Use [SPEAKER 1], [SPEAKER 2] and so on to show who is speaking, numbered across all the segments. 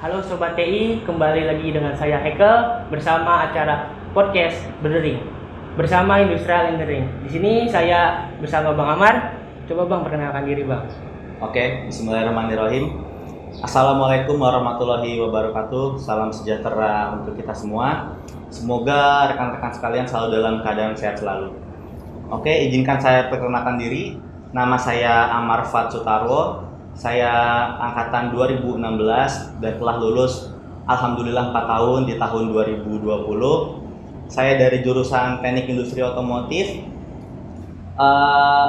[SPEAKER 1] Halo Sobat TI, kembali lagi dengan saya Ekel bersama acara podcast Berdering bersama Industrial Engineering. Di sini saya bersama Bang Amar. Coba Bang perkenalkan diri Bang.
[SPEAKER 2] Oke, Bismillahirrahmanirrahim. Assalamualaikum warahmatullahi wabarakatuh. Salam sejahtera untuk kita semua. Semoga rekan-rekan sekalian selalu dalam keadaan sehat selalu. Oke, izinkan saya perkenalkan diri. Nama saya Amar Fat Sutarwo. Saya angkatan 2016 dan telah lulus Alhamdulillah 4 tahun di tahun 2020. Saya dari jurusan Teknik Industri Otomotif. Eh,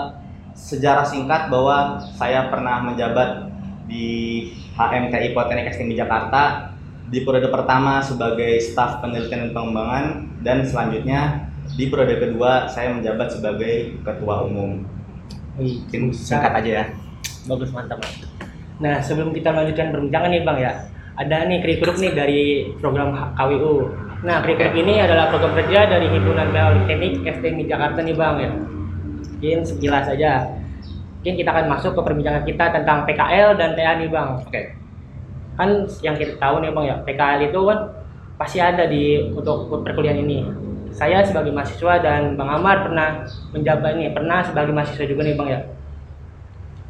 [SPEAKER 2] sejarah singkat bahwa saya pernah menjabat di HMTI Politeknik STMI Jakarta di periode pertama sebagai staf penelitian dan pengembangan dan selanjutnya di periode kedua saya menjabat sebagai ketua umum. Mungkin singkat aja ya.
[SPEAKER 1] Bagus mantap. Bang. Nah sebelum kita melanjutkan perbincangan nih Bang ya, ada nih krikuruk nih dari program KWU. Nah krikuruk ini adalah program kerja dari Himpunan Politeknik STMI Jakarta nih Bang ya. Mungkin sekilas aja. Mungkin kita akan masuk ke perbincangan kita tentang PKL dan TA nih Bang.
[SPEAKER 2] Oke.
[SPEAKER 1] Kan yang kita tahu nih Bang ya, PKL itu kan pasti ada di untuk perkuliahan ini. Saya sebagai mahasiswa dan Bang Amar pernah menjabat nih, pernah sebagai mahasiswa juga nih Bang ya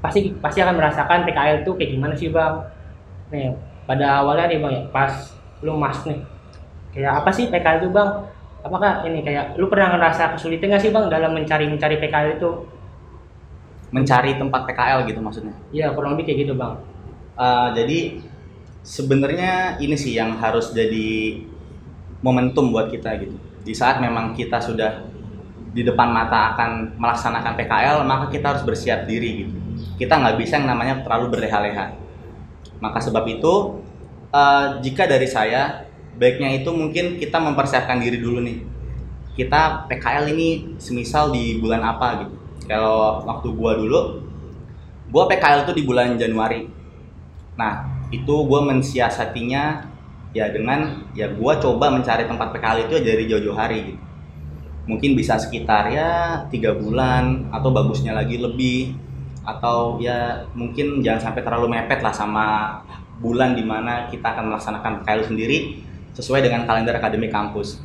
[SPEAKER 1] pasti pasti akan merasakan PKL itu kayak gimana sih bang nih pada awalnya nih bang ya pas lu mas nih kayak apa sih PKL itu bang apakah ini kayak lu pernah ngerasa kesulitan nggak sih bang dalam mencari mencari PKL itu
[SPEAKER 2] Mencari tempat PKL gitu maksudnya.
[SPEAKER 1] ya kurang lebih kayak gitu bang
[SPEAKER 2] Eh, jadi sebenarnya ini sih yang harus jadi momentum buat kita gitu. Di saat memang kita sudah di depan mata akan melaksanakan PKL, maka kita harus bersiap diri gitu. Kita nggak bisa yang namanya terlalu berleha-leha. Maka sebab itu, eh, jika dari saya, baiknya itu mungkin kita mempersiapkan diri dulu nih. Kita PKL ini semisal di bulan apa gitu. Kalau waktu gua dulu, gua PKL itu di bulan Januari. Nah, itu gue mensiasatinya ya dengan ya gue coba mencari tempat PKL itu dari jauh-jauh hari gitu. Mungkin bisa sekitar ya tiga bulan atau bagusnya lagi lebih atau ya mungkin jangan sampai terlalu mepet lah sama bulan di mana kita akan melaksanakan PKL sendiri sesuai dengan kalender akademik kampus.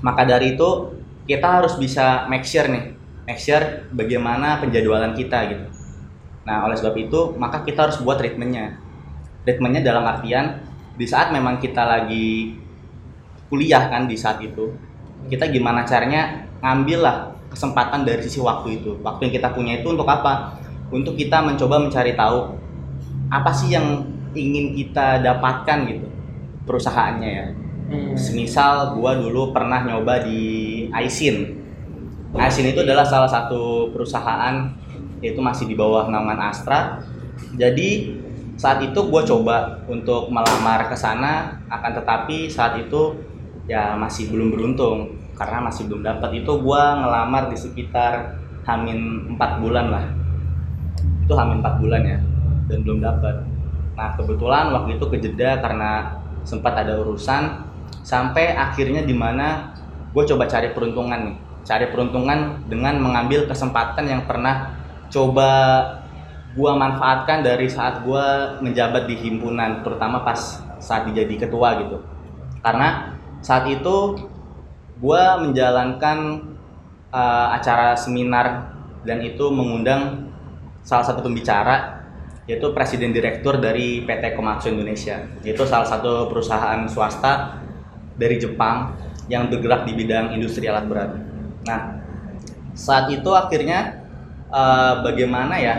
[SPEAKER 2] Maka dari itu kita harus bisa make sure nih, make sure bagaimana penjadwalan kita gitu. Nah, oleh sebab itu, maka kita harus buat treatmentnya. Treatmentnya dalam artian, di saat memang kita lagi kuliah kan di saat itu, kita gimana caranya ngambil lah kesempatan dari sisi waktu itu. Waktu yang kita punya itu untuk apa? Untuk kita mencoba mencari tahu apa sih yang ingin kita dapatkan gitu perusahaannya ya.
[SPEAKER 1] Hmm.
[SPEAKER 2] Semisal gua dulu pernah nyoba di Aisin. Aisin itu adalah salah satu perusahaan yaitu masih di bawah naungan Astra. Jadi saat itu gue coba untuk melamar ke sana, akan tetapi saat itu ya masih belum beruntung karena masih belum dapat. Itu gue ngelamar di sekitar hamin 4 bulan lah. Itu hamin 4 bulan ya dan belum dapat. Nah kebetulan waktu itu kejeda karena sempat ada urusan sampai akhirnya di mana gue coba cari peruntungan nih cari peruntungan dengan mengambil kesempatan yang pernah coba gue manfaatkan dari saat gue menjabat di himpunan terutama pas saat dijadi ketua gitu karena saat itu gue menjalankan eh, acara seminar dan itu mengundang salah satu pembicara yaitu presiden direktur dari PT Komatsu Indonesia yaitu salah satu perusahaan swasta dari Jepang yang bergerak di bidang industri alat berat. Nah, saat itu akhirnya eh, bagaimana ya?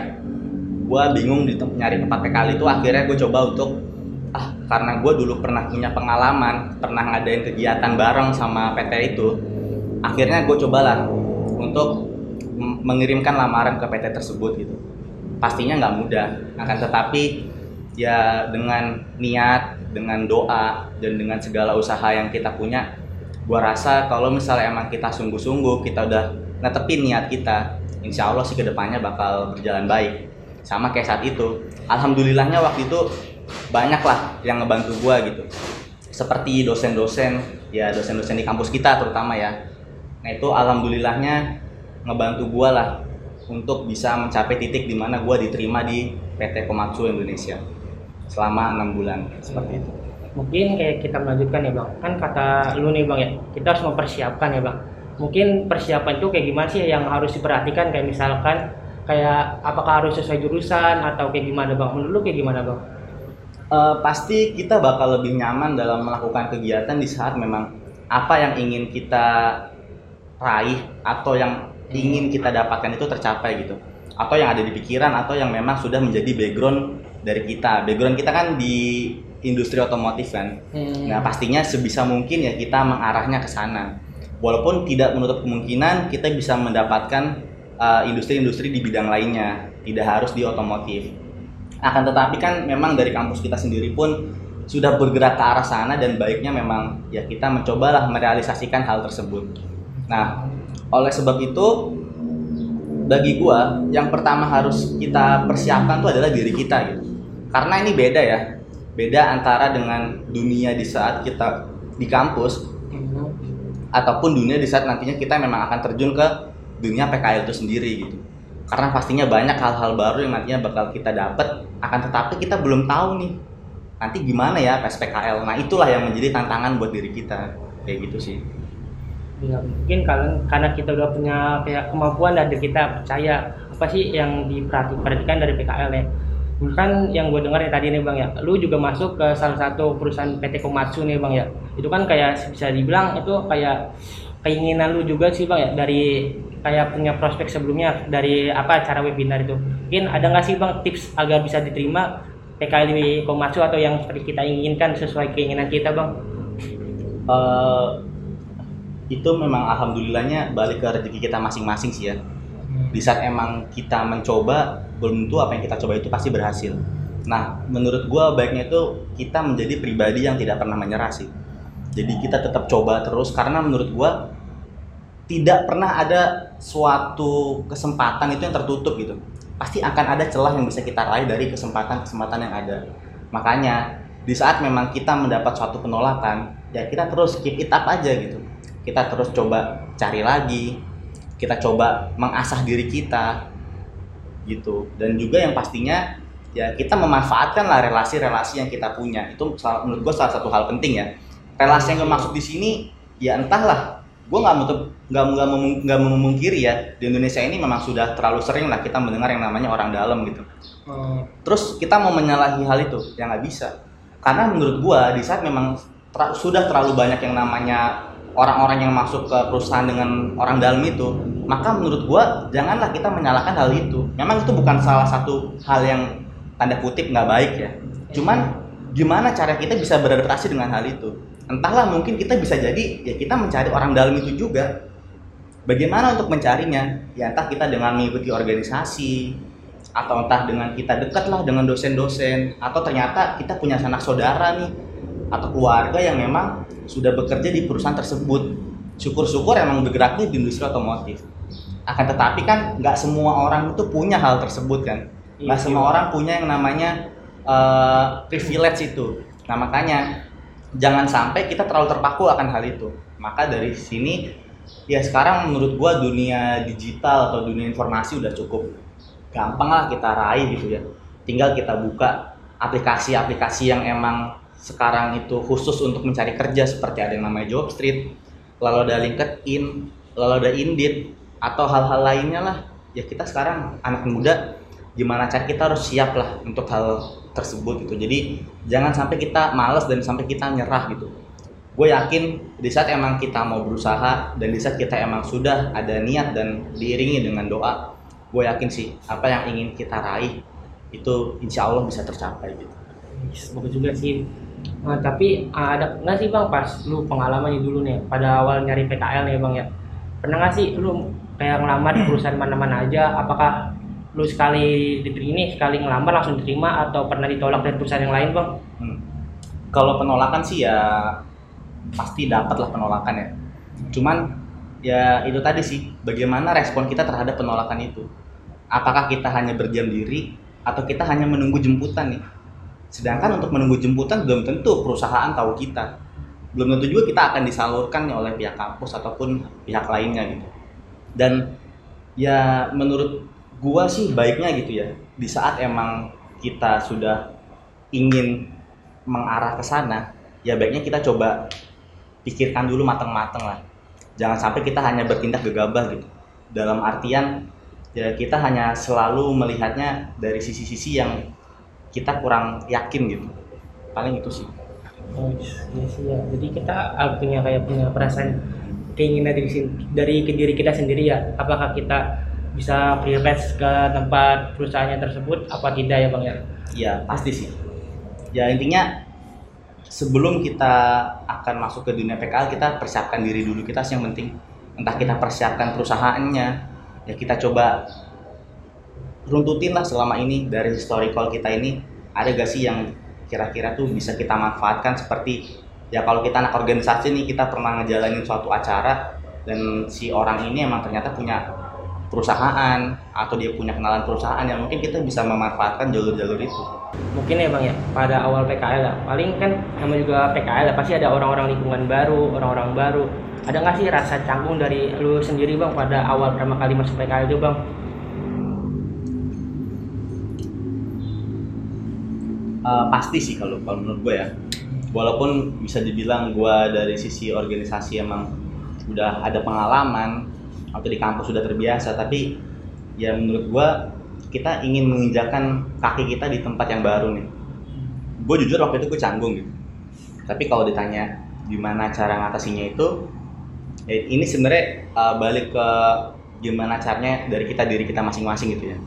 [SPEAKER 2] Gua bingung di nyari tempat PKL itu akhirnya gue coba untuk ah karena gue dulu pernah punya pengalaman, pernah ngadain kegiatan bareng sama PT itu, akhirnya gue cobalah untuk mengirimkan lamaran ke PT tersebut gitu. Pastinya nggak mudah, akan tetapi ya dengan niat, dengan doa dan dengan segala usaha yang kita punya, gua rasa kalau misalnya emang kita sungguh-sungguh, kita udah netepin niat kita, insya Allah sih ke depannya bakal berjalan baik. Sama kayak saat itu, alhamdulillahnya waktu itu banyak lah yang ngebantu gua gitu. Seperti dosen-dosen, ya dosen-dosen di kampus kita terutama ya. Nah itu alhamdulillahnya ngebantu gua lah untuk bisa mencapai titik di mana gua diterima di PT Komatsu Indonesia. selama enam bulan seperti itu.
[SPEAKER 1] Mungkin kayak kita melanjutkan ya bang, kan kata lu nih bang ya, kita harus mempersiapkan ya bang. Mungkin persiapan itu kayak gimana sih yang harus diperhatikan kayak misalkan kayak apakah harus sesuai jurusan atau kayak gimana bang? Menurut lu kayak gimana bang?
[SPEAKER 2] Uh, pasti kita bakal lebih nyaman dalam melakukan kegiatan di saat memang apa yang ingin kita raih atau yang ingin kita dapatkan itu tercapai gitu. Atau yang ada di pikiran atau yang memang sudah menjadi background dari kita. Background kita kan di industri otomotif kan? Hmm. nah pastinya sebisa mungkin ya kita mengarahnya ke sana. Walaupun tidak menutup kemungkinan kita bisa mendapatkan uh, industri-industri uh, di bidang lainnya. Tidak harus di otomotif. Akan tetapi kan memang dari kampus kita sendiri pun sudah bergerak ke arah sana dan baiknya memang ya kita mencobalah merealisasikan hal tersebut. Nah, oleh sebab itu bagi gua yang pertama harus kita persiapkan itu adalah diri kita gitu. Karena ini beda ya. Beda antara dengan dunia di saat kita di kampus ataupun dunia di saat nantinya kita memang akan terjun ke dunia PKL itu sendiri gitu. Karena pastinya banyak hal-hal baru yang nantinya bakal kita dapat akan tetapi kita belum tahu nih nanti gimana ya PSPKL nah itulah yang menjadi tantangan buat diri kita kayak gitu sih
[SPEAKER 1] ya mungkin kalian karena kita udah punya kayak kemampuan dan kita percaya apa sih yang diperhatikan dari PKL ya. Kan yang gue dengar ya tadi nih bang ya lu juga masuk ke salah satu perusahaan PT Komatsu nih bang ya. Itu kan kayak bisa dibilang itu kayak keinginan lu juga sih bang ya dari kayak punya prospek sebelumnya dari apa acara webinar itu. Mungkin ada nggak sih bang tips agar bisa diterima PKL Komatsu atau yang seperti kita inginkan sesuai keinginan kita bang?
[SPEAKER 2] Uh, itu memang alhamdulillahnya balik ke rezeki kita masing-masing sih ya. Di saat emang kita mencoba, belum tentu apa yang kita coba itu pasti berhasil. Nah, menurut gue baiknya itu kita menjadi pribadi yang tidak pernah menyerah sih. Jadi kita tetap coba terus karena menurut gue tidak pernah ada suatu kesempatan itu yang tertutup gitu pasti akan ada celah yang bisa kita raih dari kesempatan-kesempatan yang ada. Makanya di saat memang kita mendapat suatu penolakan, ya kita terus keep it up aja gitu. Kita terus coba cari lagi, kita coba mengasah diri kita gitu. Dan juga yang pastinya ya kita memanfaatkan lah relasi-relasi yang kita punya. Itu menurut gue salah satu hal penting ya. Relasi yang gue maksud di sini ya entahlah gue nggak menutup nggak nggak nggak memungkiri ya di Indonesia ini memang sudah terlalu sering lah kita mendengar yang namanya orang dalam gitu hmm. terus kita mau menyalahi hal itu ya nggak bisa karena menurut gue di saat memang ter sudah terlalu banyak yang namanya orang-orang yang masuk ke perusahaan dengan orang dalam itu maka menurut gue janganlah kita menyalahkan hal itu. Memang itu bukan salah satu hal yang tanda kutip nggak baik ya. Cuman gimana cara kita bisa beradaptasi dengan hal itu? Entahlah mungkin kita bisa jadi ya kita mencari orang dalam itu juga. Bagaimana untuk mencarinya? Ya entah kita dengan mengikuti organisasi atau entah dengan kita dekat lah dengan dosen-dosen atau ternyata kita punya sanak saudara nih atau keluarga yang memang sudah bekerja di perusahaan tersebut. Syukur-syukur emang bergeraknya di industri otomotif. Akan tetapi kan nggak semua orang itu punya hal tersebut kan. Nggak iya, semua iya. orang punya yang namanya uh, privilege itu. Nah makanya jangan sampai kita terlalu terpaku akan hal itu. Maka dari sini ya sekarang menurut gua dunia digital atau dunia informasi udah cukup gampang lah kita raih gitu ya. Tinggal kita buka aplikasi-aplikasi yang emang sekarang itu khusus untuk mencari kerja seperti ada yang namanya Jobstreet lalu ada LinkedIn lalu ada Indeed atau hal-hal lainnya lah. Ya kita sekarang anak muda gimana cara kita harus siap lah untuk hal tersebut gitu. Jadi jangan sampai kita males dan sampai kita nyerah gitu. Gue yakin di saat emang kita mau berusaha dan di saat kita emang sudah ada niat dan diiringi dengan doa gue yakin sih apa yang ingin kita raih itu insya Allah bisa tercapai gitu.
[SPEAKER 1] Semoga juga sih nah, tapi ada nggak sih bang pas lu pengalamannya dulu nih pada awal nyari PKL nih bang ya pernah nggak sih lu kayak ngelamar di perusahaan mana-mana aja apakah lu sekali diterima sekali ngelamar langsung diterima atau pernah ditolak dari perusahaan yang lain bang? Hmm.
[SPEAKER 2] Kalau penolakan sih ya pasti dapat lah penolakan ya. Cuman ya itu tadi sih bagaimana respon kita terhadap penolakan itu. Apakah kita hanya berdiam diri atau kita hanya menunggu jemputan nih? Sedangkan untuk menunggu jemputan belum tentu perusahaan tahu kita. Belum tentu juga kita akan disalurkan oleh pihak kampus ataupun pihak lainnya gitu. Dan ya menurut gua sih baiknya gitu ya di saat emang kita sudah ingin mengarah ke sana ya baiknya kita coba pikirkan dulu matang-matang lah jangan sampai kita hanya bertindak gegabah gitu dalam artian ya kita hanya selalu melihatnya dari sisi-sisi yang kita kurang yakin gitu paling itu sih
[SPEAKER 1] Oh, iya sih ya. Jadi kita harus punya kayak punya perasaan keinginan dari dari ke diri kita sendiri ya. Apakah kita bisa privilege ke tempat perusahaannya tersebut apa tidak ya bang ya?
[SPEAKER 2] ya pasti sih ya intinya sebelum kita akan masuk ke dunia PKL kita persiapkan diri dulu kita sih yang penting entah kita persiapkan perusahaannya ya kita coba runtutin lah selama ini dari historical kita ini ada gak sih yang kira-kira tuh bisa kita manfaatkan seperti ya kalau kita anak organisasi nih kita pernah ngejalanin suatu acara dan si orang ini emang ternyata punya perusahaan atau dia punya kenalan perusahaan yang mungkin kita bisa memanfaatkan jalur-jalur itu.
[SPEAKER 1] Mungkin ya bang ya pada awal PKL ya. Paling kan namanya juga PKL ya pasti ada orang-orang lingkungan baru, orang-orang baru. Ada nggak sih rasa canggung dari lu sendiri bang pada awal pertama kali masuk PKL itu bang?
[SPEAKER 2] Eh, pasti sih kalau kalau menurut gue ya. Walaupun bisa dibilang gue dari sisi organisasi emang udah ada pengalaman atau di kampus sudah terbiasa, tapi ya menurut gue kita ingin menginjakan kaki kita di tempat yang baru nih. Gue jujur waktu itu gue canggung gitu. Tapi kalau ditanya gimana cara ngatasinya itu, ya ini sebenarnya eh, balik ke gimana caranya dari kita diri kita masing-masing gitu ya.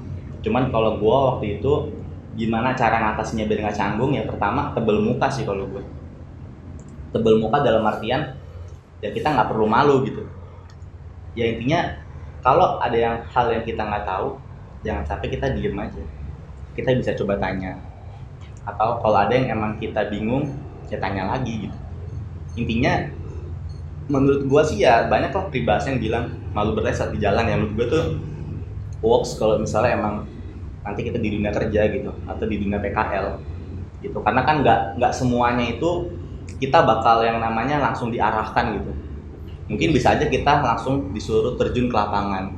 [SPEAKER 2] Cuman kalau gue waktu itu gimana cara ngatasinya biar nggak canggung? Ya pertama tebel muka sih kalau gue. Tebel muka dalam artian ya kita nggak perlu malu gitu. Ya intinya kalau ada yang hal yang kita nggak tahu jangan sampai kita diem aja. Kita bisa coba tanya. Atau kalau ada yang emang kita bingung ya tanya lagi gitu. Intinya menurut gua sih ya banyak lah peribahasa yang bilang malu berlari saat di jalan. Ya menurut gua tuh works kalau misalnya emang nanti kita di dunia kerja gitu atau di dunia PKL gitu. Karena kan nggak nggak semuanya itu kita bakal yang namanya langsung diarahkan gitu. Mungkin bisa aja kita langsung disuruh terjun ke lapangan.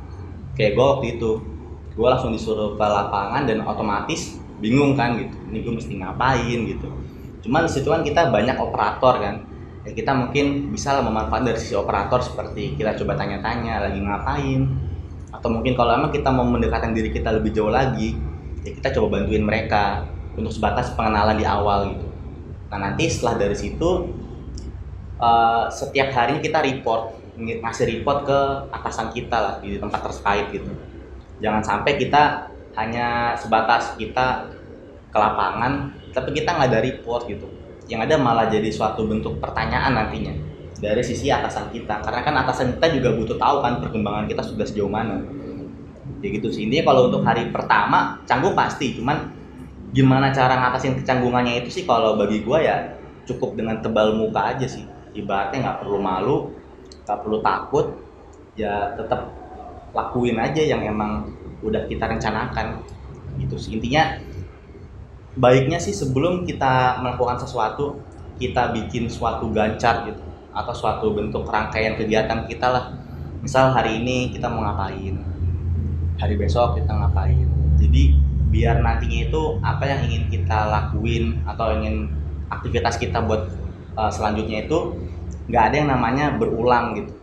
[SPEAKER 2] Kayak gue waktu itu gue langsung disuruh ke lapangan dan otomatis bingung kan gitu ini gue mesti ngapain gitu. Cuman di situ kan kita banyak operator kan ya kita mungkin bisa memanfaatkan dari sisi operator seperti kita coba tanya-tanya lagi ngapain atau mungkin kalau emang kita mau mendekatkan diri kita lebih jauh lagi ya kita coba bantuin mereka untuk sebatas pengenalan di awal gitu. Nah nanti setelah dari situ eh, setiap harinya kita report ng- ngasih report ke atasan kita lah di tempat terkait gitu. Jangan sampai kita hanya sebatas kita ke lapangan tapi kita nggak ada report gitu. Yang ada malah jadi suatu bentuk pertanyaan nantinya dari sisi atasan kita. Karena kan atasan kita juga butuh tahu kan perkembangan kita sudah sejauh mana. Ya gitu sih. Intinya kalau untuk hari pertama canggung pasti. Cuman gimana cara ngatasin kecanggungannya itu sih kalau bagi gua ya cukup dengan tebal muka aja sih. Ibaratnya nggak perlu malu nggak perlu takut ya tetap lakuin aja yang emang udah kita rencanakan. Gitu sih. Intinya baiknya sih sebelum kita melakukan sesuatu kita bikin suatu gancar gitu atau suatu bentuk rangkaian kegiatan kita lah misal hari ini kita mau ngapain hari besok kita ngapain jadi biar nantinya itu apa yang ingin kita lakuin atau ingin aktivitas kita buat uh, selanjutnya itu nggak ada yang namanya berulang gitu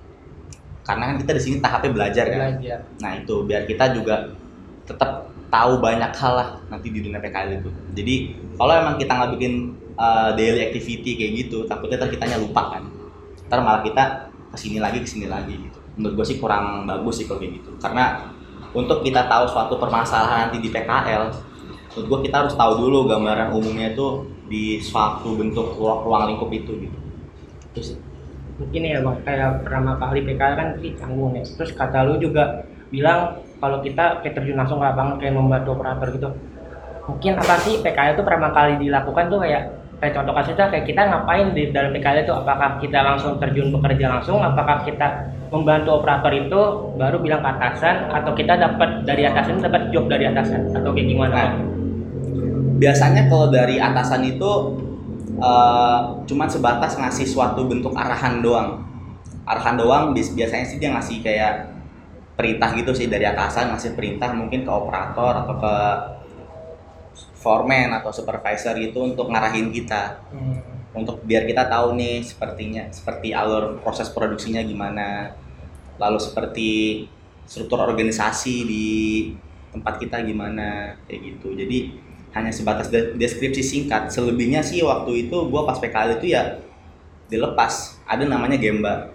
[SPEAKER 2] karena kan kita di sini tahapnya belajar kan
[SPEAKER 1] Belajar.
[SPEAKER 2] Nah itu biar kita juga tetap tahu banyak hal lah nanti di dunia PKL itu. Jadi kalau emang kita nggak bikin uh, daily activity kayak gitu, takutnya ntar kitanya lupa kan. Ntar malah kita ke sini lagi ke sini lagi gitu. Menurut gue sih kurang bagus sih kalau kayak gitu. Karena untuk kita tahu suatu permasalahan nanti di PKL, menurut gue kita harus tahu dulu gambaran umumnya itu di suatu bentuk ruang, ruang lingkup itu gitu. Itu
[SPEAKER 1] mungkin ya bang kayak pertama kali PKL kan sih canggung ya terus kata lu juga bilang kalau kita kayak terjun langsung ke lapangan kayak membantu operator gitu mungkin apa sih PKL itu pertama kali dilakukan tuh kayak kayak contoh kasusnya kayak kita ngapain di dalam PKL itu? Apakah kita langsung terjun bekerja langsung? Apakah kita membantu operator itu baru bilang ke atasan? Atau kita dapat dari atasan dapat job dari atasan? Atau kayak gimana?
[SPEAKER 2] Nah, biasanya kalau dari atasan itu eh, cuman sebatas ngasih suatu bentuk arahan doang. Arahan doang biasanya sih dia ngasih kayak perintah gitu sih dari atasan ngasih perintah mungkin ke operator atau ke foreman atau supervisor itu untuk ngarahin kita.
[SPEAKER 1] Hmm.
[SPEAKER 2] untuk biar kita tahu nih sepertinya seperti alur proses produksinya gimana. Lalu seperti struktur organisasi di tempat kita gimana kayak gitu. Jadi hanya sebatas de- deskripsi singkat. Selebihnya sih waktu itu gua pas PKL itu ya dilepas. Ada namanya gemba.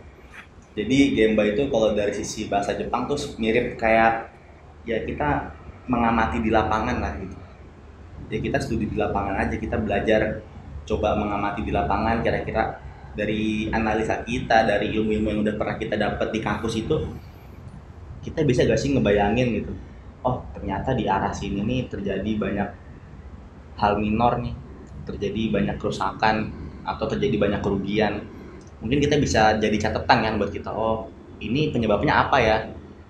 [SPEAKER 2] Jadi gemba itu kalau dari sisi bahasa Jepang tuh mirip kayak ya kita mengamati di lapangan lah gitu ya kita studi di lapangan aja kita belajar coba mengamati di lapangan kira-kira dari analisa kita dari ilmu-ilmu yang udah pernah kita dapat di kampus itu kita bisa gak sih ngebayangin gitu oh ternyata di arah sini nih terjadi banyak hal minor nih terjadi banyak kerusakan atau terjadi banyak kerugian. Mungkin kita bisa jadi catatan kan buat kita oh ini penyebabnya apa ya?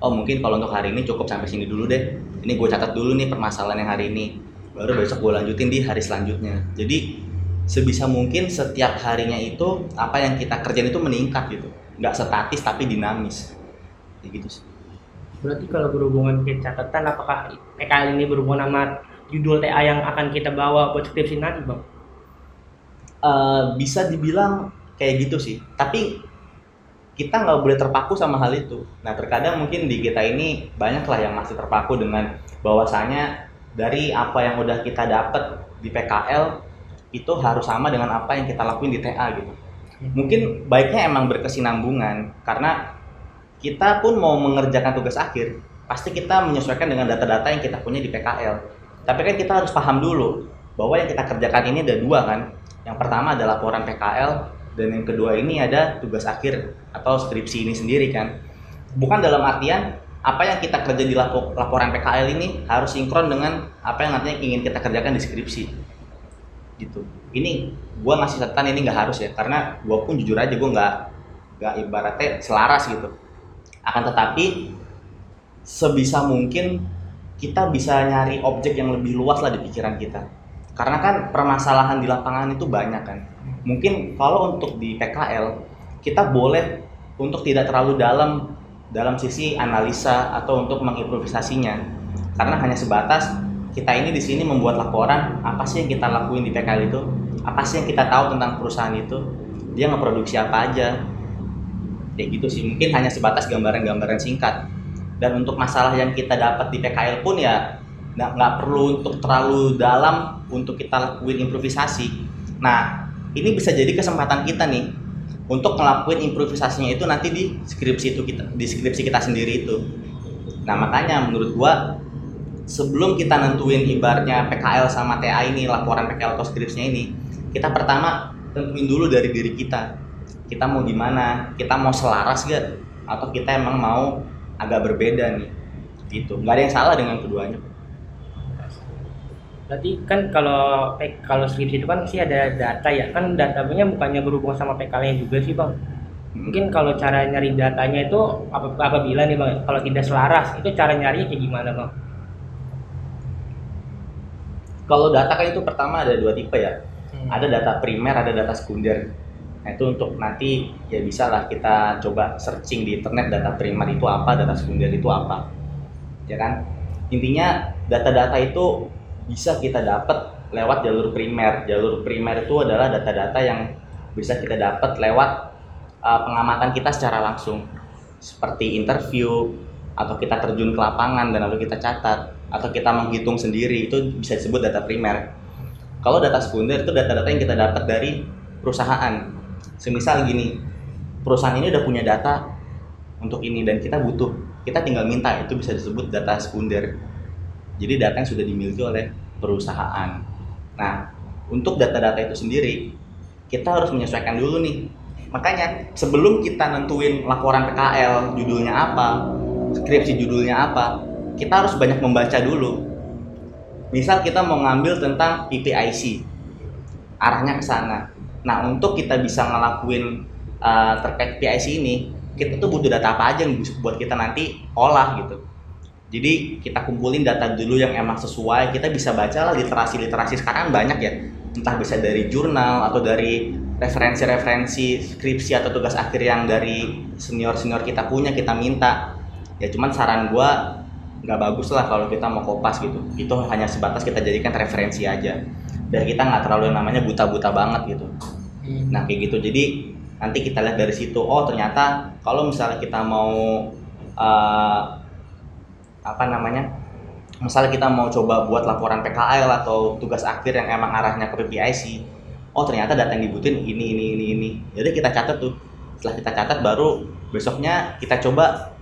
[SPEAKER 2] Oh mungkin kalau untuk hari ini cukup sampai sini dulu deh ini gue catat dulu nih permasalahan yang hari ini baru besok gue lanjutin di hari selanjutnya. Jadi sebisa mungkin setiap harinya itu apa yang kita kerjain itu meningkat gitu. Nggak statis tapi dinamis. Kayak gitu sih.
[SPEAKER 1] Berarti kalau berhubungan ke catatan, apakah PKL ini berhubungan sama judul TA yang akan kita bawa buat skripsi nanti, Bang?
[SPEAKER 2] Eh, bisa dibilang kayak gitu sih. Tapi kita nggak boleh terpaku sama hal itu. Nah terkadang mungkin di kita ini banyak lah yang masih terpaku dengan bahwasanya dari apa yang udah kita dapat di PKL itu harus sama dengan apa yang kita lakuin di TA gitu. Mungkin baiknya emang berkesinambungan karena kita pun mau mengerjakan tugas akhir pasti kita menyesuaikan dengan data-data yang kita punya di PKL tapi kan kita harus paham dulu bahwa yang kita kerjakan ini ada dua kan. Yang pertama ada laporan PKL dan yang kedua ini ada tugas akhir atau skripsi ini sendiri kan. Bukan dalam artian apa yang kita kerja di lapo- laporan PKL ini harus sinkron dengan apa yang nantinya ingin kita kerjakan di skripsi. Gitu. Ini gua ngasih catatan ini nggak harus ya karena gua pun jujur aja gua nggak nggak ibaratnya selaras gitu. Akan tetapi sebisa mungkin kita bisa nyari objek yang lebih luas lah di pikiran kita. Karena kan permasalahan di lapangan itu banyak kan. Mungkin kalau untuk di PKL kita boleh untuk tidak terlalu dalam dalam sisi analisa atau untuk mengimprovisasinya. Karena hanya sebatas kita ini di sini membuat laporan apa sih yang kita lakuin di PKL itu? Apa sih yang kita tahu tentang perusahaan itu? Dia ngeproduksi apa aja? Kayak gitu sih. Mungkin hanya sebatas gambaran-gambaran singkat. Dan untuk masalah yang kita dapat di PKL pun ya nggak perlu untuk terlalu dalam untuk kita lakuin improvisasi. Nah ini bisa jadi kesempatan kita nih untuk ngelakuin improvisasinya itu nanti di skripsi itu kita di skripsi kita sendiri itu. Nah makanya menurut gua sebelum kita nentuin ibaratnya PKL sama TA ini laporan PKL atau skripsinya ini kita pertama tentuin dulu dari diri kita. Kita mau gimana? Kita mau selaras gak atau kita emang mau agak berbeda nih? Gitu. Nggak ada yang salah dengan keduanya
[SPEAKER 1] Berarti kan kalau kalau skripsi itu kan sih ada data ya, kan datanya bukannya berhubungan sama PKL-nya juga sih, Bang. Mungkin kalau cara nyari datanya itu apa apabila nih, Bang, kalau tidak selaras, itu cara nyari kayak gimana, Bang?
[SPEAKER 2] kalau data kan itu pertama ada dua tipe ya
[SPEAKER 1] Hmm.
[SPEAKER 2] ada data primer ada data sekunder nah itu untuk nanti ya bisa lah kita coba searching di internet data primer itu apa data sekunder itu apa ya kan intinya data-data itu bisa kita dapat lewat jalur primer jalur primer itu adalah data-data yang bisa kita dapat lewat uh, pengamatan kita secara langsung seperti interview atau kita terjun ke lapangan dan lalu kita catat atau kita menghitung sendiri itu bisa disebut data primer kalau data sekunder itu data-data yang kita dapat dari perusahaan. Semisal gini, perusahaan ini udah punya data untuk ini dan kita butuh, kita tinggal minta itu bisa disebut data sekunder. Jadi data yang sudah dimiliki oleh perusahaan. Nah, untuk data-data itu sendiri, kita harus menyesuaikan dulu nih. Makanya sebelum kita nentuin laporan PKL judulnya apa, skripsi judulnya apa, kita harus banyak membaca dulu misal kita mau ngambil tentang PPIC arahnya ke sana nah untuk kita bisa ngelakuin uh, terkait PPIC ini kita tuh butuh data apa aja yang bisa buat kita nanti olah gitu jadi kita kumpulin data dulu yang emang sesuai kita bisa baca lah literasi-literasi sekarang banyak ya. Entah bisa dari jurnal atau dari referensi-referensi skripsi atau tugas akhir yang dari senior-senior kita punya kita minta. Ya cuman saran gua nggak bagus lah kalau kita mau kopas gitu. Itu hanya sebatas kita jadikan referensi aja. Dan kita nggak terlalu yang namanya buta-buta banget gitu. Nah kayak gitu. Jadi nanti kita lihat dari situ oh ternyata kalau misalnya kita mau uh, apa namanya misalnya kita mau coba buat laporan PKL atau tugas akhir yang emang arahnya ke PPIC oh ternyata data yang dibutuhin ini ini ini ini. Jadi kita catat tuh. Setelah kita catat baru besoknya kita coba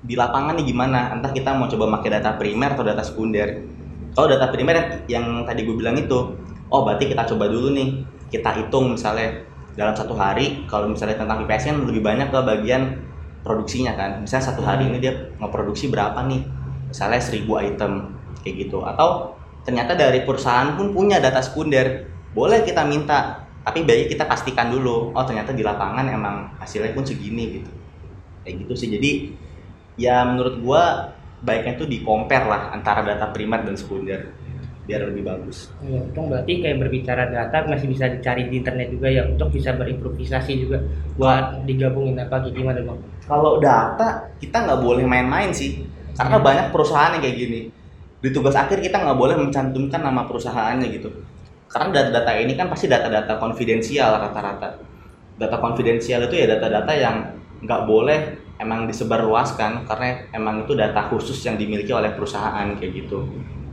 [SPEAKER 2] di lapangan nih gimana. Entah kita mau coba pakai data primer atau data sekunder. Kalau data primer yang tadi gue bilang itu oh berarti kita coba dulu nih. Kita hitung misalnya dalam satu hari kalau misalnya tentang PPS kan lebih banyak ke bagian produksinya kan. Misalnya satu hari ini dia ngeproduksi berapa nih misalnya seribu item kayak gitu. Atau ternyata dari perusahaan pun punya data sekunder. Boleh kita minta tapi baik kita pastikan dulu oh ternyata di lapangan emang hasilnya pun segini gitu. Kayak gitu sih. Jadi ya menurut gua baiknya tuh di compare lah antara data primer dan sekunder biar lebih bagus.
[SPEAKER 1] Iya, itu berarti kayak berbicara data masih bisa dicari di internet juga ya untuk bisa berimprovisasi juga buat digabungin apa kayak gimana bang?
[SPEAKER 2] Kalau data kita nggak boleh main-main sih, karena hmm. banyak perusahaan yang kayak gini. Di tugas akhir kita nggak boleh mencantumkan nama perusahaannya gitu, karena data-data ini kan pasti data-data konfidensial rata-rata. Data konfidensial itu ya data-data yang nggak boleh emang disebarluaskan karena emang itu data khusus yang dimiliki oleh perusahaan kayak gitu.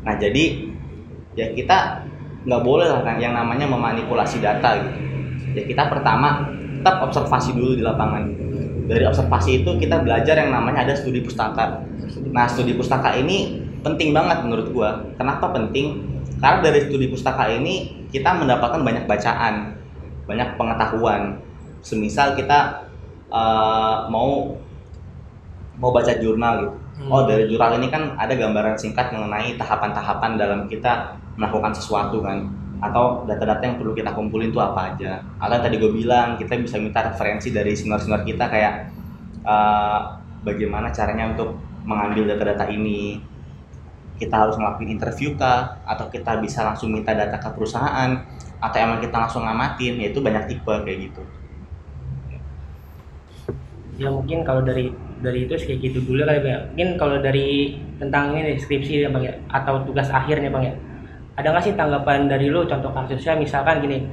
[SPEAKER 2] Nah jadi ya kita nggak boleh lah kan yang namanya memanipulasi data gitu. Ya kita pertama tetap observasi dulu di lapangan. Dari observasi itu kita belajar yang namanya ada studi pustaka. Nah studi pustaka ini penting banget menurut gua. Kenapa penting? Karena dari studi pustaka ini kita mendapatkan banyak bacaan, banyak pengetahuan. Semisal kita uh, mau mau baca jurnal gitu. Hmm. Oh dari jurnal ini kan ada gambaran singkat mengenai tahapan-tahapan dalam kita melakukan sesuatu kan atau data-data yang perlu kita kumpulin itu apa aja. Atau tadi gue bilang kita bisa minta referensi dari senior-senior kita kayak uh, bagaimana caranya untuk mengambil data-data ini. Kita harus ngelakuin interview kah? Atau kita bisa langsung minta data ke perusahaan? Atau emang kita langsung ngamatin? Yaitu banyak tipe kayak gitu.
[SPEAKER 1] Ya mungkin kalau dari dari itu kayak gitu dulu kali ya. mungkin kalau dari tentang ini deskripsi ya bang ya. Atau tugas akhirnya bang ya ada nggak sih tanggapan dari lo contoh kasusnya? Misalkan gini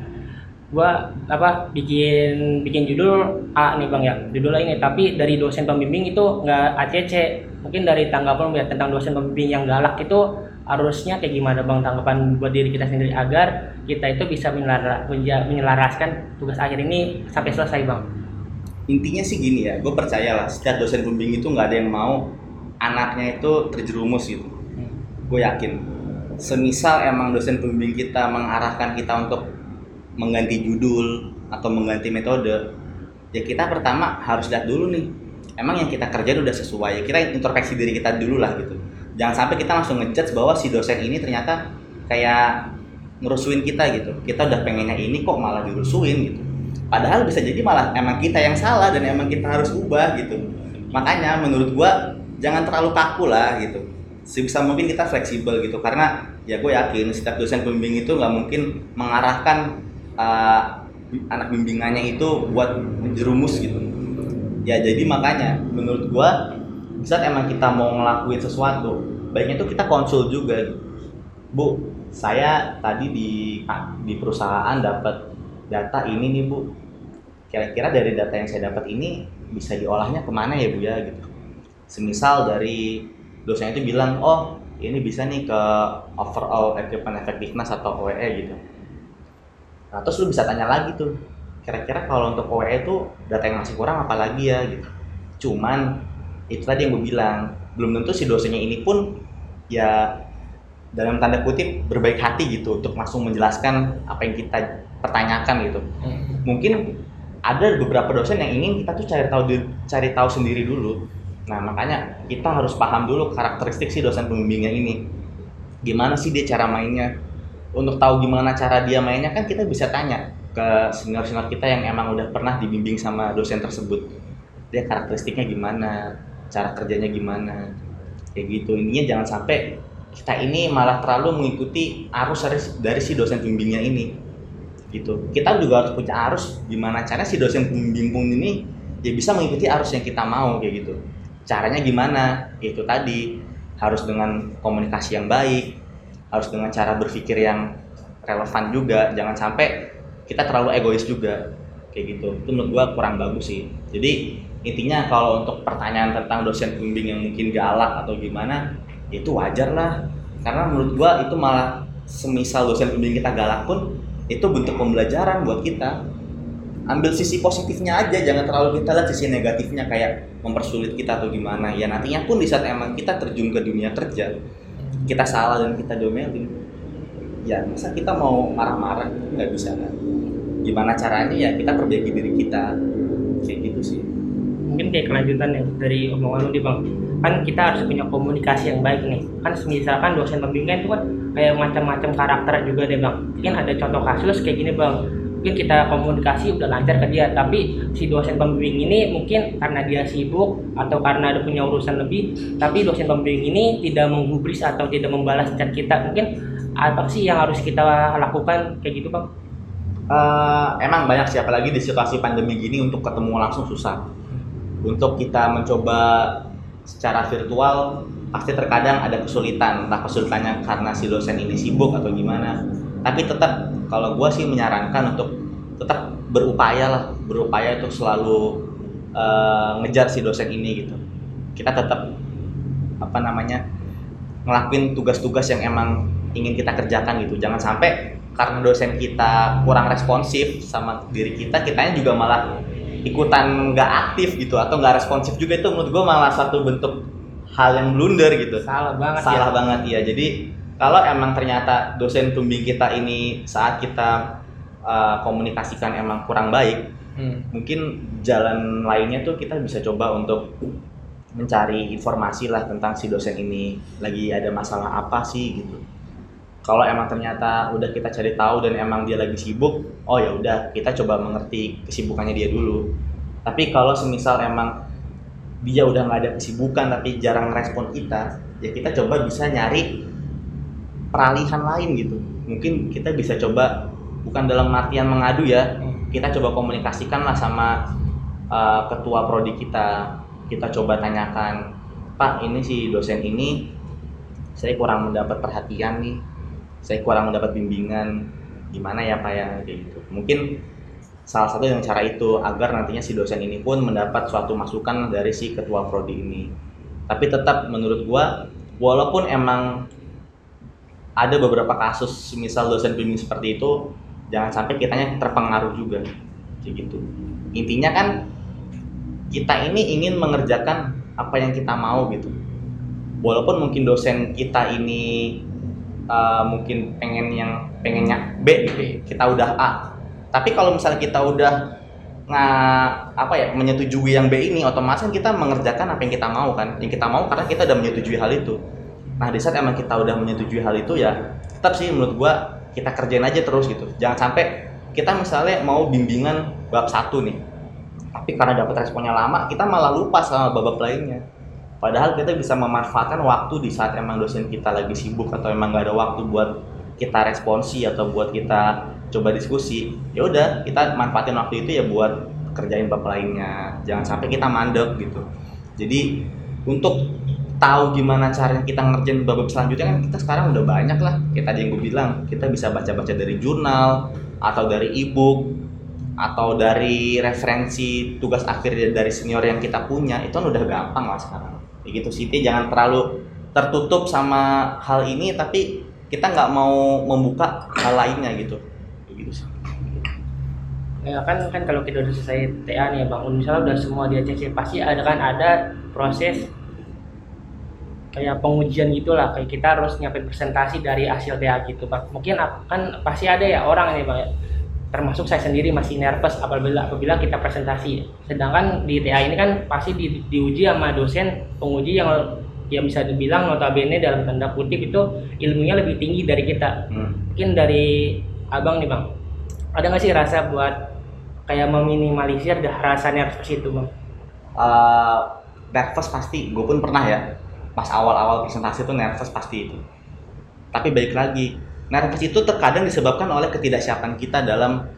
[SPEAKER 1] gua apa bikin bikin judul A nih bang ya. Judul ini tapi dari dosen pembimbing itu nggak ACC mungkin dari tanggapan ya tentang dosen pembimbing yang galak itu harusnya kayak gimana bang? Tanggapan buat diri kita sendiri agar kita itu bisa menyelaraskan tugas akhir ini sampai selesai bang.
[SPEAKER 2] Intinya sih gini ya gue percaya lah setiap dosen pembimbing itu nggak ada yang mau anaknya itu terjerumus gitu. Hmm. gue yakin semisal emang dosen pembimbing kita mengarahkan kita untuk mengganti judul atau mengganti metode ya kita pertama harus lihat dulu nih emang yang kita kerjain udah sesuai ya kita introspeksi diri kita dulu lah gitu. Jangan sampai kita langsung ngejudge bahwa si dosen ini ternyata kayak ngerusuin kita gitu. Kita udah pengennya ini kok malah dirusuin gitu. Padahal bisa jadi malah emang kita yang salah dan emang kita harus ubah gitu. Makanya menurut gua jangan terlalu kaku lah gitu. Sebisa mungkin kita fleksibel gitu karena ya gue yakin setiap dosen pembimbing itu nggak mungkin mengarahkan uh, anak bimbingannya itu buat jerumus gitu. Ya jadi makanya menurut gua saat emang kita mau ngelakuin sesuatu baiknya itu kita konsul juga. Bu saya tadi di di perusahaan dapat data ini nih bu. Kira-kira dari data yang saya dapat ini bisa diolahnya ke mana ya bu ya gitu. Semisal dari dosen itu bilang oh ini bisa nih ke overall equipment effectiveness atau OEE gitu. Nah terus lu bisa tanya lagi tuh kira-kira kalau untuk OEE itu data yang masih kurang apa lagi ya gitu. Cuman itu tadi yang gue bilang belum tentu si dosennya ini pun ya dalam tanda kutip berbaik hati gitu untuk langsung menjelaskan apa yang kita pertanyakan gitu. Hmm. mungkin ada beberapa dosen yang ingin kita tuh cari tahu cari tahu sendiri dulu nah makanya kita harus paham dulu karakteristik si dosen pembimbingnya ini. Gimana sih dia cara mainnya? Untuk tahu gimana cara dia mainnya kan kita bisa tanya ke senior-senior kita yang emang udah pernah dibimbing sama dosen tersebut. Dia karakteristiknya gimana? Cara kerjanya gimana? Kayak gitu. Intinya jangan sampai kita ini malah terlalu mengikuti arus dari, dari si dosen pembimbingnya ini. Gitu. Kita juga harus punya arus gimana caranya si dosen pembimbing ini ya bisa mengikuti arus yang kita mau kayak gitu caranya gimana? Itu tadi harus dengan komunikasi yang baik harus dengan cara berpikir yang relevan juga. Jangan sampai kita terlalu egois juga. Kayak gitu. Itu menurut gua kurang bagus sih. Jadi intinya kalau untuk pertanyaan tentang dosen pembimbing yang mungkin galak atau gimana itu wajar lah. Karena menurut gua itu malah semisal dosen pembimbing kita galak pun itu bentuk pembelajaran buat kita ambil sisi positifnya aja jangan terlalu kita lihat sisi negatifnya kayak mempersulit kita atau gimana. Ya nantinya pun di saat emang kita terjun ke dunia kerja kita salah dan kita domelin ya masa kita mau marah-marah? Nggak bisa kan? Gimana caranya? Ya kita perbaiki diri kita. Kayak gitu sih.
[SPEAKER 1] Mungkin kayak kelanjutan ya dari omongan lu nih bang. Kan kita harus punya komunikasi yang baik nih. Kan misalkan dosen pembimbing itu kan kayak macam-macam karakter juga deh bang. Mungkin ada contoh kasus kayak gini bang mungkin kita komunikasi udah lancar ke dia tapi si dosen pembimbing ini mungkin karena dia sibuk atau karena ada punya urusan lebih tapi dosen pembimbing ini tidak menggubris atau tidak membalas chat kita. Mungkin apa sih yang harus kita lakukan? Kayak gitu bang
[SPEAKER 2] Eh, emang banyak sih apalagi di situasi pandemi gini untuk ketemu langsung susah. Untuk kita mencoba secara virtual pasti terkadang ada kesulitan. Entah kesulitannya karena si dosen ini sibuk atau gimana tapi tetap kalau gue sih menyarankan untuk tetap berupaya lah. Berupaya untuk selalu eh, ngejar si dosen ini gitu. Kita tetap apa namanya ngelakuin tugas-tugas yang emang ingin kita kerjakan gitu. Jangan sampai karena dosen kita kurang responsif sama diri kita kitanya juga malah ikutan nggak aktif gitu atau nggak responsif juga. Itu menurut gue malah satu bentuk hal yang blunder gitu.
[SPEAKER 1] Salah banget
[SPEAKER 2] salah
[SPEAKER 1] ya.
[SPEAKER 2] banget ya jadi kalau emang ternyata dosen pembimbing kita ini saat kita uh, komunikasikan emang kurang baik
[SPEAKER 1] Hmm.
[SPEAKER 2] mungkin jalan lainnya tuh kita bisa coba untuk mencari informasi lah tentang si dosen ini. Lagi ada masalah apa sih gitu. Kalau emang ternyata udah kita cari tahu dan emang dia lagi sibuk oh ya udah kita coba mengerti kesibukannya dia dulu. Tapi kalau semisal emang dia udah nggak ada kesibukan tapi jarang respon kita ya kita coba bisa nyari peralihan lain gitu. Mungkin kita bisa coba bukan dalam artian mengadu ya kita coba komunikasikan lah sama uh, ketua prodi kita. Kita coba tanyakan pak ini si dosen ini saya kurang mendapat perhatian nih. Saya kurang mendapat bimbingan. Gimana ya pak ya? Kayak gitu. Mungkin salah satu yang cara itu agar nantinya si dosen ini pun mendapat suatu masukan dari si ketua prodi ini. Tapi tetap menurut gua walaupun emang ada beberapa kasus misal dosen bimbing seperti itu jangan sampai kitanya terpengaruh juga. Kayak gitu. Intinya kan kita ini ingin mengerjakan apa yang kita mau gitu. Walaupun mungkin dosen kita ini uh, mungkin pengen yang pengennya B gitu ya, kita udah A. Tapi kalau misalnya kita udah nggak apa ya menyetujui yang B ini otomatis kan kita mengerjakan apa yang kita mau kan. Yang kita mau karena kita udah menyetujui hal itu nah di saat emang kita udah menyetujui hal itu ya tetap sih menurut gua kita kerjain aja terus gitu. Jangan sampai kita misalnya mau bimbingan bab satu nih tapi karena dapat responnya lama kita malah lupa sama bab lainnya. Padahal kita bisa memanfaatkan waktu di saat emang dosen kita lagi sibuk atau emang nggak ada waktu buat kita responsi atau buat kita coba diskusi ya udah kita manfaatin waktu itu ya buat kerjain bab lainnya. Jangan sampai kita mandek gitu. Jadi untuk tahu gimana caranya kita ngerjain bab selanjutnya kan kita sekarang udah banyak lah. Kayak tadi yang gue bilang kita bisa baca-baca dari jurnal atau dari e-book atau dari referensi tugas akhir dari senior yang kita punya itu kan udah gampang lah sekarang. Kayak gitu sih Dia jangan terlalu tertutup sama hal ini tapi kita nggak mau membuka hal lainnya gitu. Kayak gitu sih.
[SPEAKER 1] Ya kan kan kalau kita udah selesai TA nih ya bang misalnya udah semua di ACC pasti ada kan ada proses kayak pengujian gitulah kayak kita harus nyiapin presentasi dari hasil TA gitu bang mungkin kan pasti ada ya orang ini bang ya termasuk saya sendiri masih nervous apabila apabila kita presentasi. Sedangkan di TA ini kan pasti di, diuji sama dosen penguji yang yang bisa dibilang notabene dalam tanda kutip itu ilmunya lebih tinggi dari kita.
[SPEAKER 2] Hmm.
[SPEAKER 1] mungkin dari abang nih bang. Ada nggak sih rasa buat kayak meminimalisir dah rasa nervous itu bang?
[SPEAKER 2] Eh, nervous pasti. Gue pun pernah ya pas awal-awal presentasi tuh nervous pasti itu. Tapi balik lagi nervous itu terkadang disebabkan oleh ketidaksiapan kita dalam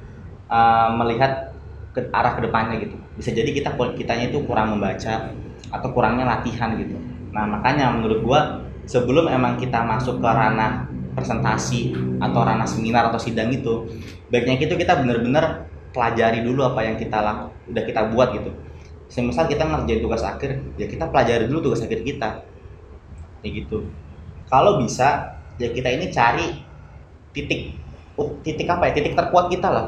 [SPEAKER 2] uh, melihat ke arah ke depannya gitu. Bisa jadi kita kitanya itu kurang membaca atau kurangnya latihan gitu. Nah makanya menurut gua sebelum emang kita masuk ke ranah presentasi atau ranah seminar atau sidang itu baiknya itu kita benar-benar pelajari dulu apa yang kita laku, udah kita buat gitu. Semisal kita ngerjain tugas akhir ya kita pelajari dulu tugas akhir kita kayak gitu. Kalau bisa ya kita ini cari titik titik apa ya titik terkuat kita lah.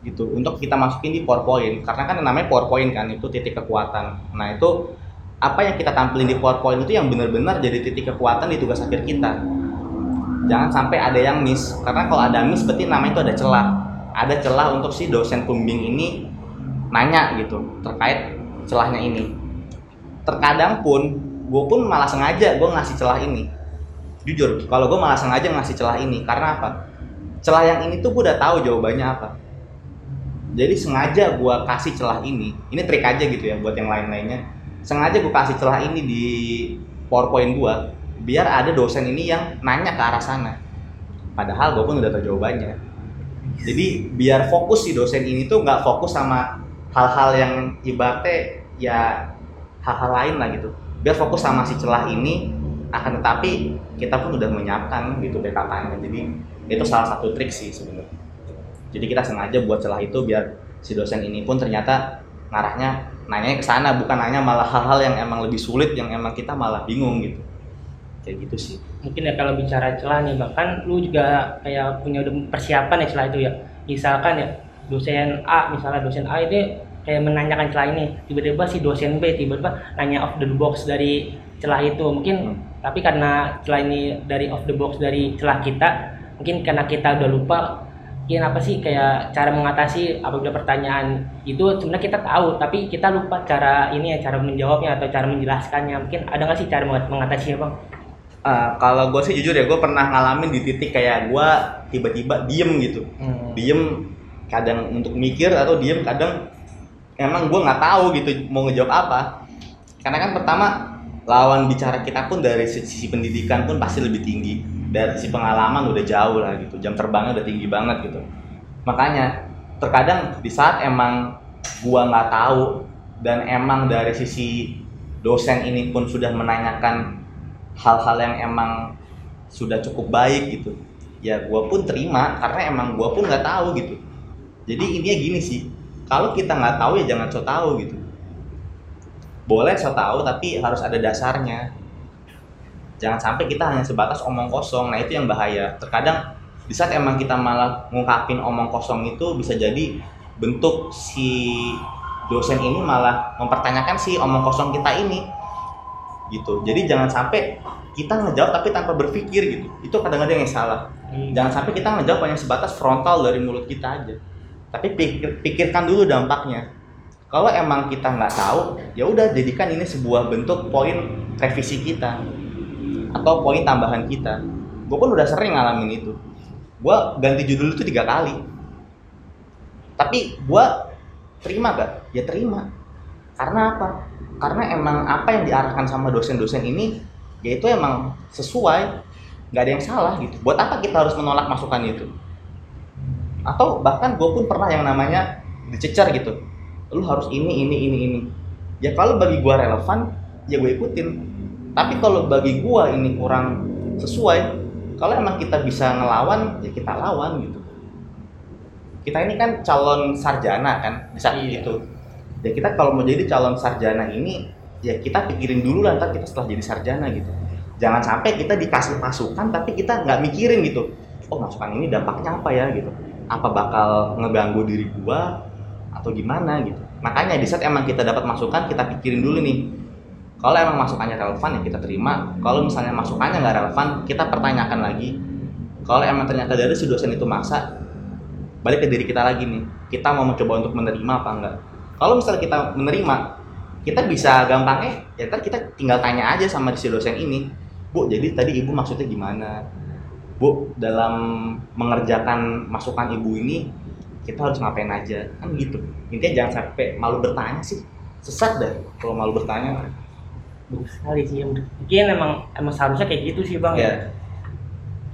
[SPEAKER 2] Gitu untuk kita masukin di PowerPoint. Karena kan namanya PowerPoint kan itu titik kekuatan. Nah itu apa yang kita tampilin di PowerPoint itu yang benar-benar jadi titik kekuatan di tugas akhir kita. Jangan sampai ada yang miss. Karena kalau ada miss berarti namanya itu ada celah. Ada celah untuk si dosen pembimbing ini nanya gitu terkait celahnya ini. Terkadang pun gue pun malah sengaja gue ngasih celah ini. Jujur kalau gue malah sengaja ngasih celah ini karena apa? Celah yang ini tuh gue udah tahu jawabannya apa. Jadi sengaja gue kasih celah ini ini trik aja gitu ya buat yang lain-lainnya. Sengaja gue kasih celah ini di powerpoint gue biar ada dosen ini yang nanya ke arah sana. Padahal gue pun udah tahu jawabannya. Jadi biar fokus si dosen ini tuh nggak fokus sama hal-hal yang ibaratnya ya hal-hal lain lah gitu biar fokus sama si celah ini akan tetapi kita pun udah menyiapkan gitu backup-nya. Jadi itu salah satu trik sih sebenarnya. Jadi kita sengaja buat celah itu biar si dosen ini pun ternyata ngarahnya nanya ke sana bukan nanya malah hal-hal yang emang lebih sulit yang emang kita malah bingung gitu. Kayak gitu sih.
[SPEAKER 1] Mungkin ya kalau bicara celah nih bahkan lu juga kayak punya persiapan ya celah itu ya. Misalkan ya dosen A misalnya dosen A itu kayak menanyakan celah ini tiba-tiba si dosen B tiba-tiba nanya off the box dari celah itu mungkin hmm. tapi karena celah ini dari off the box dari celah kita mungkin karena kita udah lupa mungkin apa sih kayak cara mengatasi apabila pertanyaan itu sebenarnya kita tahu tapi kita lupa cara ini ya cara menjawabnya atau cara menjelaskannya mungkin ada nggak sih cara mengatasinya bang?
[SPEAKER 2] Uh, kalau gue sih jujur ya gue pernah ngalamin di titik kayak gue tiba-tiba diem gitu hmm. diem kadang untuk mikir atau diem kadang emang gue nggak tahu gitu mau ngejawab apa. Karena kan pertama lawan bicara kita pun dari sisi pendidikan pun pasti lebih tinggi. Dari sisi pengalaman udah jauh lah gitu. Jam terbangnya udah tinggi banget gitu. Makanya terkadang di saat emang gue nggak tahu dan emang dari sisi dosen ini pun sudah menanyakan hal-hal yang emang sudah cukup baik gitu ya gue pun terima karena emang gue pun nggak tahu gitu. Jadi intinya gini sih kalau kita nggak tahu ya jangan so tahu gitu. Boleh so tahu tapi harus ada dasarnya. Jangan sampai kita hanya sebatas omong kosong. Nah itu yang bahaya. Terkadang di saat emang kita malah ngungkapin omong kosong itu bisa jadi bentuk si dosen ini malah mempertanyakan si omong kosong kita ini. Gitu. Jadi jangan sampai kita ngejawab tapi tanpa berpikir gitu. Itu kadang-kadang yang salah. Hmm. jangan sampai kita ngejawab hanya sebatas frontal dari mulut kita aja tapi pikir, pikirkan dulu dampaknya. Kalau emang kita nggak tahu ya udah jadikan ini sebuah bentuk poin revisi kita atau poin tambahan kita. Gue pun udah sering ngalamin itu. Gue ganti judul itu tiga kali. Tapi gue terima gak ya terima. Karena apa? Karena emang apa yang diarahkan sama dosen-dosen ini ya itu emang sesuai. Nggak ada yang salah gitu. Buat apa kita harus menolak masukan itu atau bahkan gue pun pernah yang namanya dicecar gitu. Lu harus ini ini ini ini. Ya kalau bagi gue relevan ya gue ikutin. Tapi kalau bagi gue ini kurang sesuai kalau emang kita bisa ngelawan ya kita lawan gitu. Kita ini kan calon sarjana kan di saat iya. itu ya kita kalau mau jadi calon sarjana ini ya kita pikirin dulu lah ntar kita setelah jadi sarjana gitu. Jangan sampai kita dikasih masukan tapi kita nggak mikirin gitu. Oh masukan ini dampaknya apa ya gitu apa bakal ngeganggu diri gua atau gimana gitu. Makanya di saat emang kita dapat masukan kita pikirin dulu nih. Kalau emang masukannya relevan ya kita terima. Kalau misalnya masukannya nggak relevan kita pertanyakan lagi. Kalau emang ternyata dari si dosen itu maksa balik ke diri kita lagi nih. Kita mau mencoba untuk menerima apa enggak? Kalau misalnya kita menerima kita bisa gampangnya ya kan kita tinggal tanya aja sama si dosen ini. Bu jadi tadi ibu maksudnya gimana bu dalam mengerjakan masukan ibu ini kita harus ngapain aja? Kan gitu. Intinya jangan sampai malu bertanya sih. Sesat deh kalau malu bertanya.
[SPEAKER 1] Bagus sekali sih mungkin emang emang seharusnya kayak gitu sih bang. Yeah.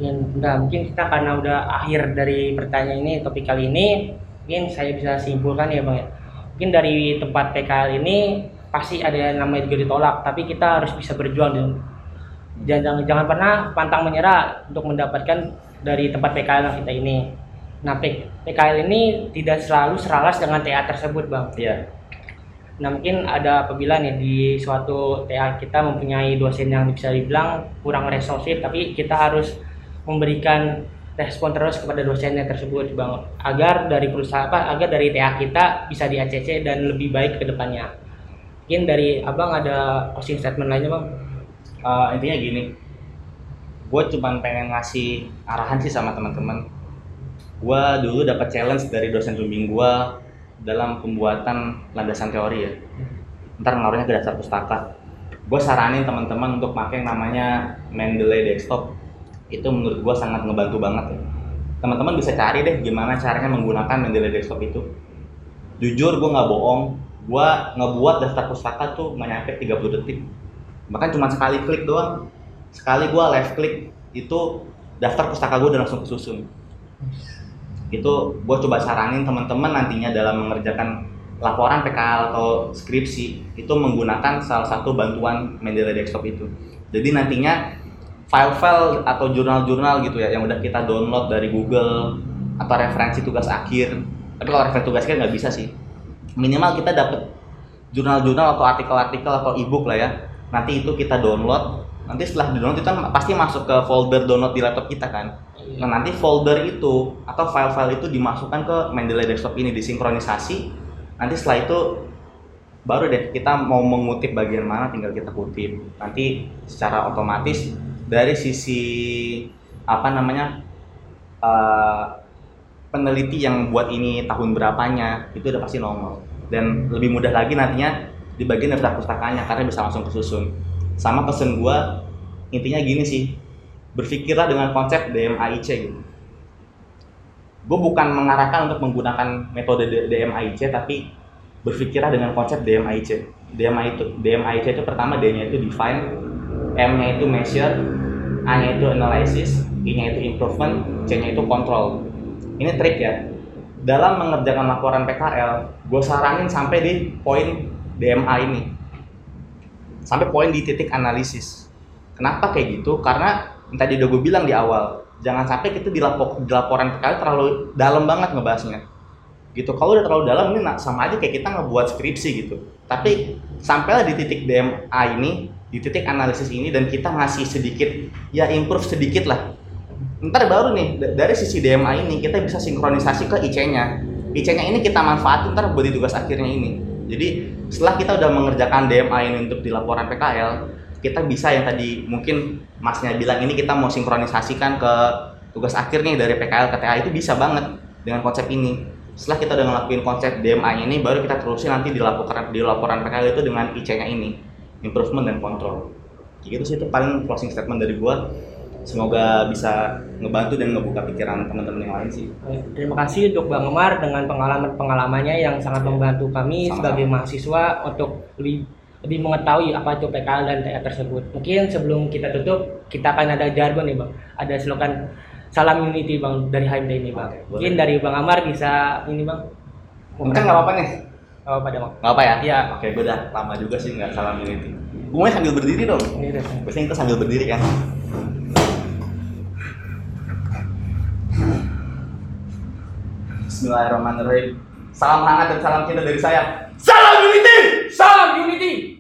[SPEAKER 1] ya mungkin enggak mungkin kita karena udah akhir dari pertanyaan ini topik kali ini mungkin saya bisa simpulkan ya bang ya. Mungkin dari tempat PKL ini pasti ada yang namanya juga ditolak tapi kita harus bisa berjuang dan Jangan jangan pernah pantang menyerah untuk mendapatkan dari tempat PKL kita ini. Nah, P- PKL ini tidak selalu selaras dengan TA tersebut, Bang.
[SPEAKER 2] Iya.
[SPEAKER 1] Nah mungkin ada apabila nih di suatu TA kita mempunyai dosen yang bisa dibilang kurang responsif tapi kita harus memberikan respon terus kepada dosennya tersebut bang agar dari perusahaan apa agar dari TA kita bisa di ACC dan lebih baik ke depannya mungkin dari abang ada closing statement lainnya bang
[SPEAKER 2] Eh, intinya gini. Gue cuman pengen ngasih arahan sih sama teman-teman. Gue dulu dapat challenge dari dosen pembimbing gue dalam pembuatan landasan teori ya. Ntar ngaruhnya ke dasar pustaka. Gue saranin teman-teman untuk pakai yang namanya Mendeley desktop. Itu menurut gue sangat ngebantu banget ya. Teman-teman bisa cari deh gimana caranya menggunakan Mendeley desktop itu. Jujur gue nggak bohong. Gue ngebuat daftar pustaka tuh nggak nyampe 30 detik bahkan cuma sekali klik doang. Sekali gue left klik itu daftar pustaka gue udah langsung kesusun. Itu gue coba saranin teman-teman nantinya dalam mengerjakan laporan PKL atau skripsi itu menggunakan salah satu bantuan Mendeley Desktop itu. Jadi nantinya file-file atau jurnal-jurnal gitu ya yang udah kita download dari Google atau referensi tugas akhir. Tapi kalau referensi tugas akhir nggak bisa sih. Minimal kita dapat jurnal-jurnal atau artikel-artikel atau ebook lah ya nanti itu kita download. Nanti setelah di download itu kan pasti masuk ke folder download di laptop kita kan. Nah nanti folder itu atau file-file itu dimasukkan ke Mendeley desktop ini disinkronisasi. Nanti setelah itu baru deh kita mau mengutip bagian mana tinggal kita kutip. Nanti secara otomatis dari sisi apa namanya eh, peneliti yang buat ini tahun berapanya itu udah pasti nongol. Dan lebih mudah lagi nantinya di bagian daftar pustakanya karena bisa langsung kesusun sama pesen gua intinya gini sih berpikirlah dengan konsep DMAIC gitu. Gue bukan mengarahkan untuk menggunakan metode DMAIC tapi berpikirlah dengan konsep DMAIC DMA itu DMAIC itu pertama D-nya itu define M-nya itu measure A-nya itu analysis I-nya itu improvement C-nya itu control. Ini trik ya. Dalam mengerjakan laporan PKL gue saranin sampai di poin DMA ini. Sampai poin di titik analisis. Kenapa kayak gitu? Karena yang tadi udah gue bilang di awal jangan sampai kita di, lapo- di laporan terlalu dalam banget ngebahasnya. Gitu. Kalau udah terlalu dalam ini sama aja kayak kita ngebuat skripsi gitu. Tapi sampailah di titik DMA ini di titik analisis ini dan kita ngasih sedikit ya improve sedikit lah ntar baru nih da- dari sisi DMA ini kita bisa sinkronisasi ke IC-nya IC-nya ini kita manfaatin ntar buat di tugas akhirnya ini jadi setelah kita udah mengerjakan DMA ini untuk di laporan PKL kita bisa yang tadi mungkin masnya bilang ini kita mau sinkronisasikan ke tugas akhirnya dari PKL ke TA itu bisa banget dengan konsep ini. Setelah kita udah ngelakuin konsep DMA ini baru kita terusin nanti di laporan di laporan PKL itu dengan IC-nya ini improvement dan control. Gitu sih itu paling closing statement dari gua semoga bisa ngebantu dan ngebuka pikiran teman-teman yang lain sih
[SPEAKER 1] Terima kasih untuk Bang Umar dengan pengalaman-pengalamannya yang sangat membantu kami
[SPEAKER 2] Sama-sama.
[SPEAKER 1] sebagai mahasiswa untuk lebih lebih mengetahui apa itu PKL dan TA tersebut. Mungkin sebelum kita tutup, kita akan ada jargon nih Bang. Ada slogan salam unity Bang dari HMD ini Bang.
[SPEAKER 2] Oke, boleh.
[SPEAKER 1] Mungkin dari Bang Amar bisa ini Bang.
[SPEAKER 2] mungkin nggak apa-apa nih
[SPEAKER 1] Oh, pada Bang.
[SPEAKER 2] nggak apa ya
[SPEAKER 1] Iya.
[SPEAKER 2] oke gue udah lama juga sih nggak salam unity gue sambil berdiri dong
[SPEAKER 1] Ini udah.
[SPEAKER 2] biasanya kita sambil berdiri kan Bismillahirrahmanirrahim. Salam hangat dan salam cinta dari saya. Salam unity!
[SPEAKER 1] Salam unity.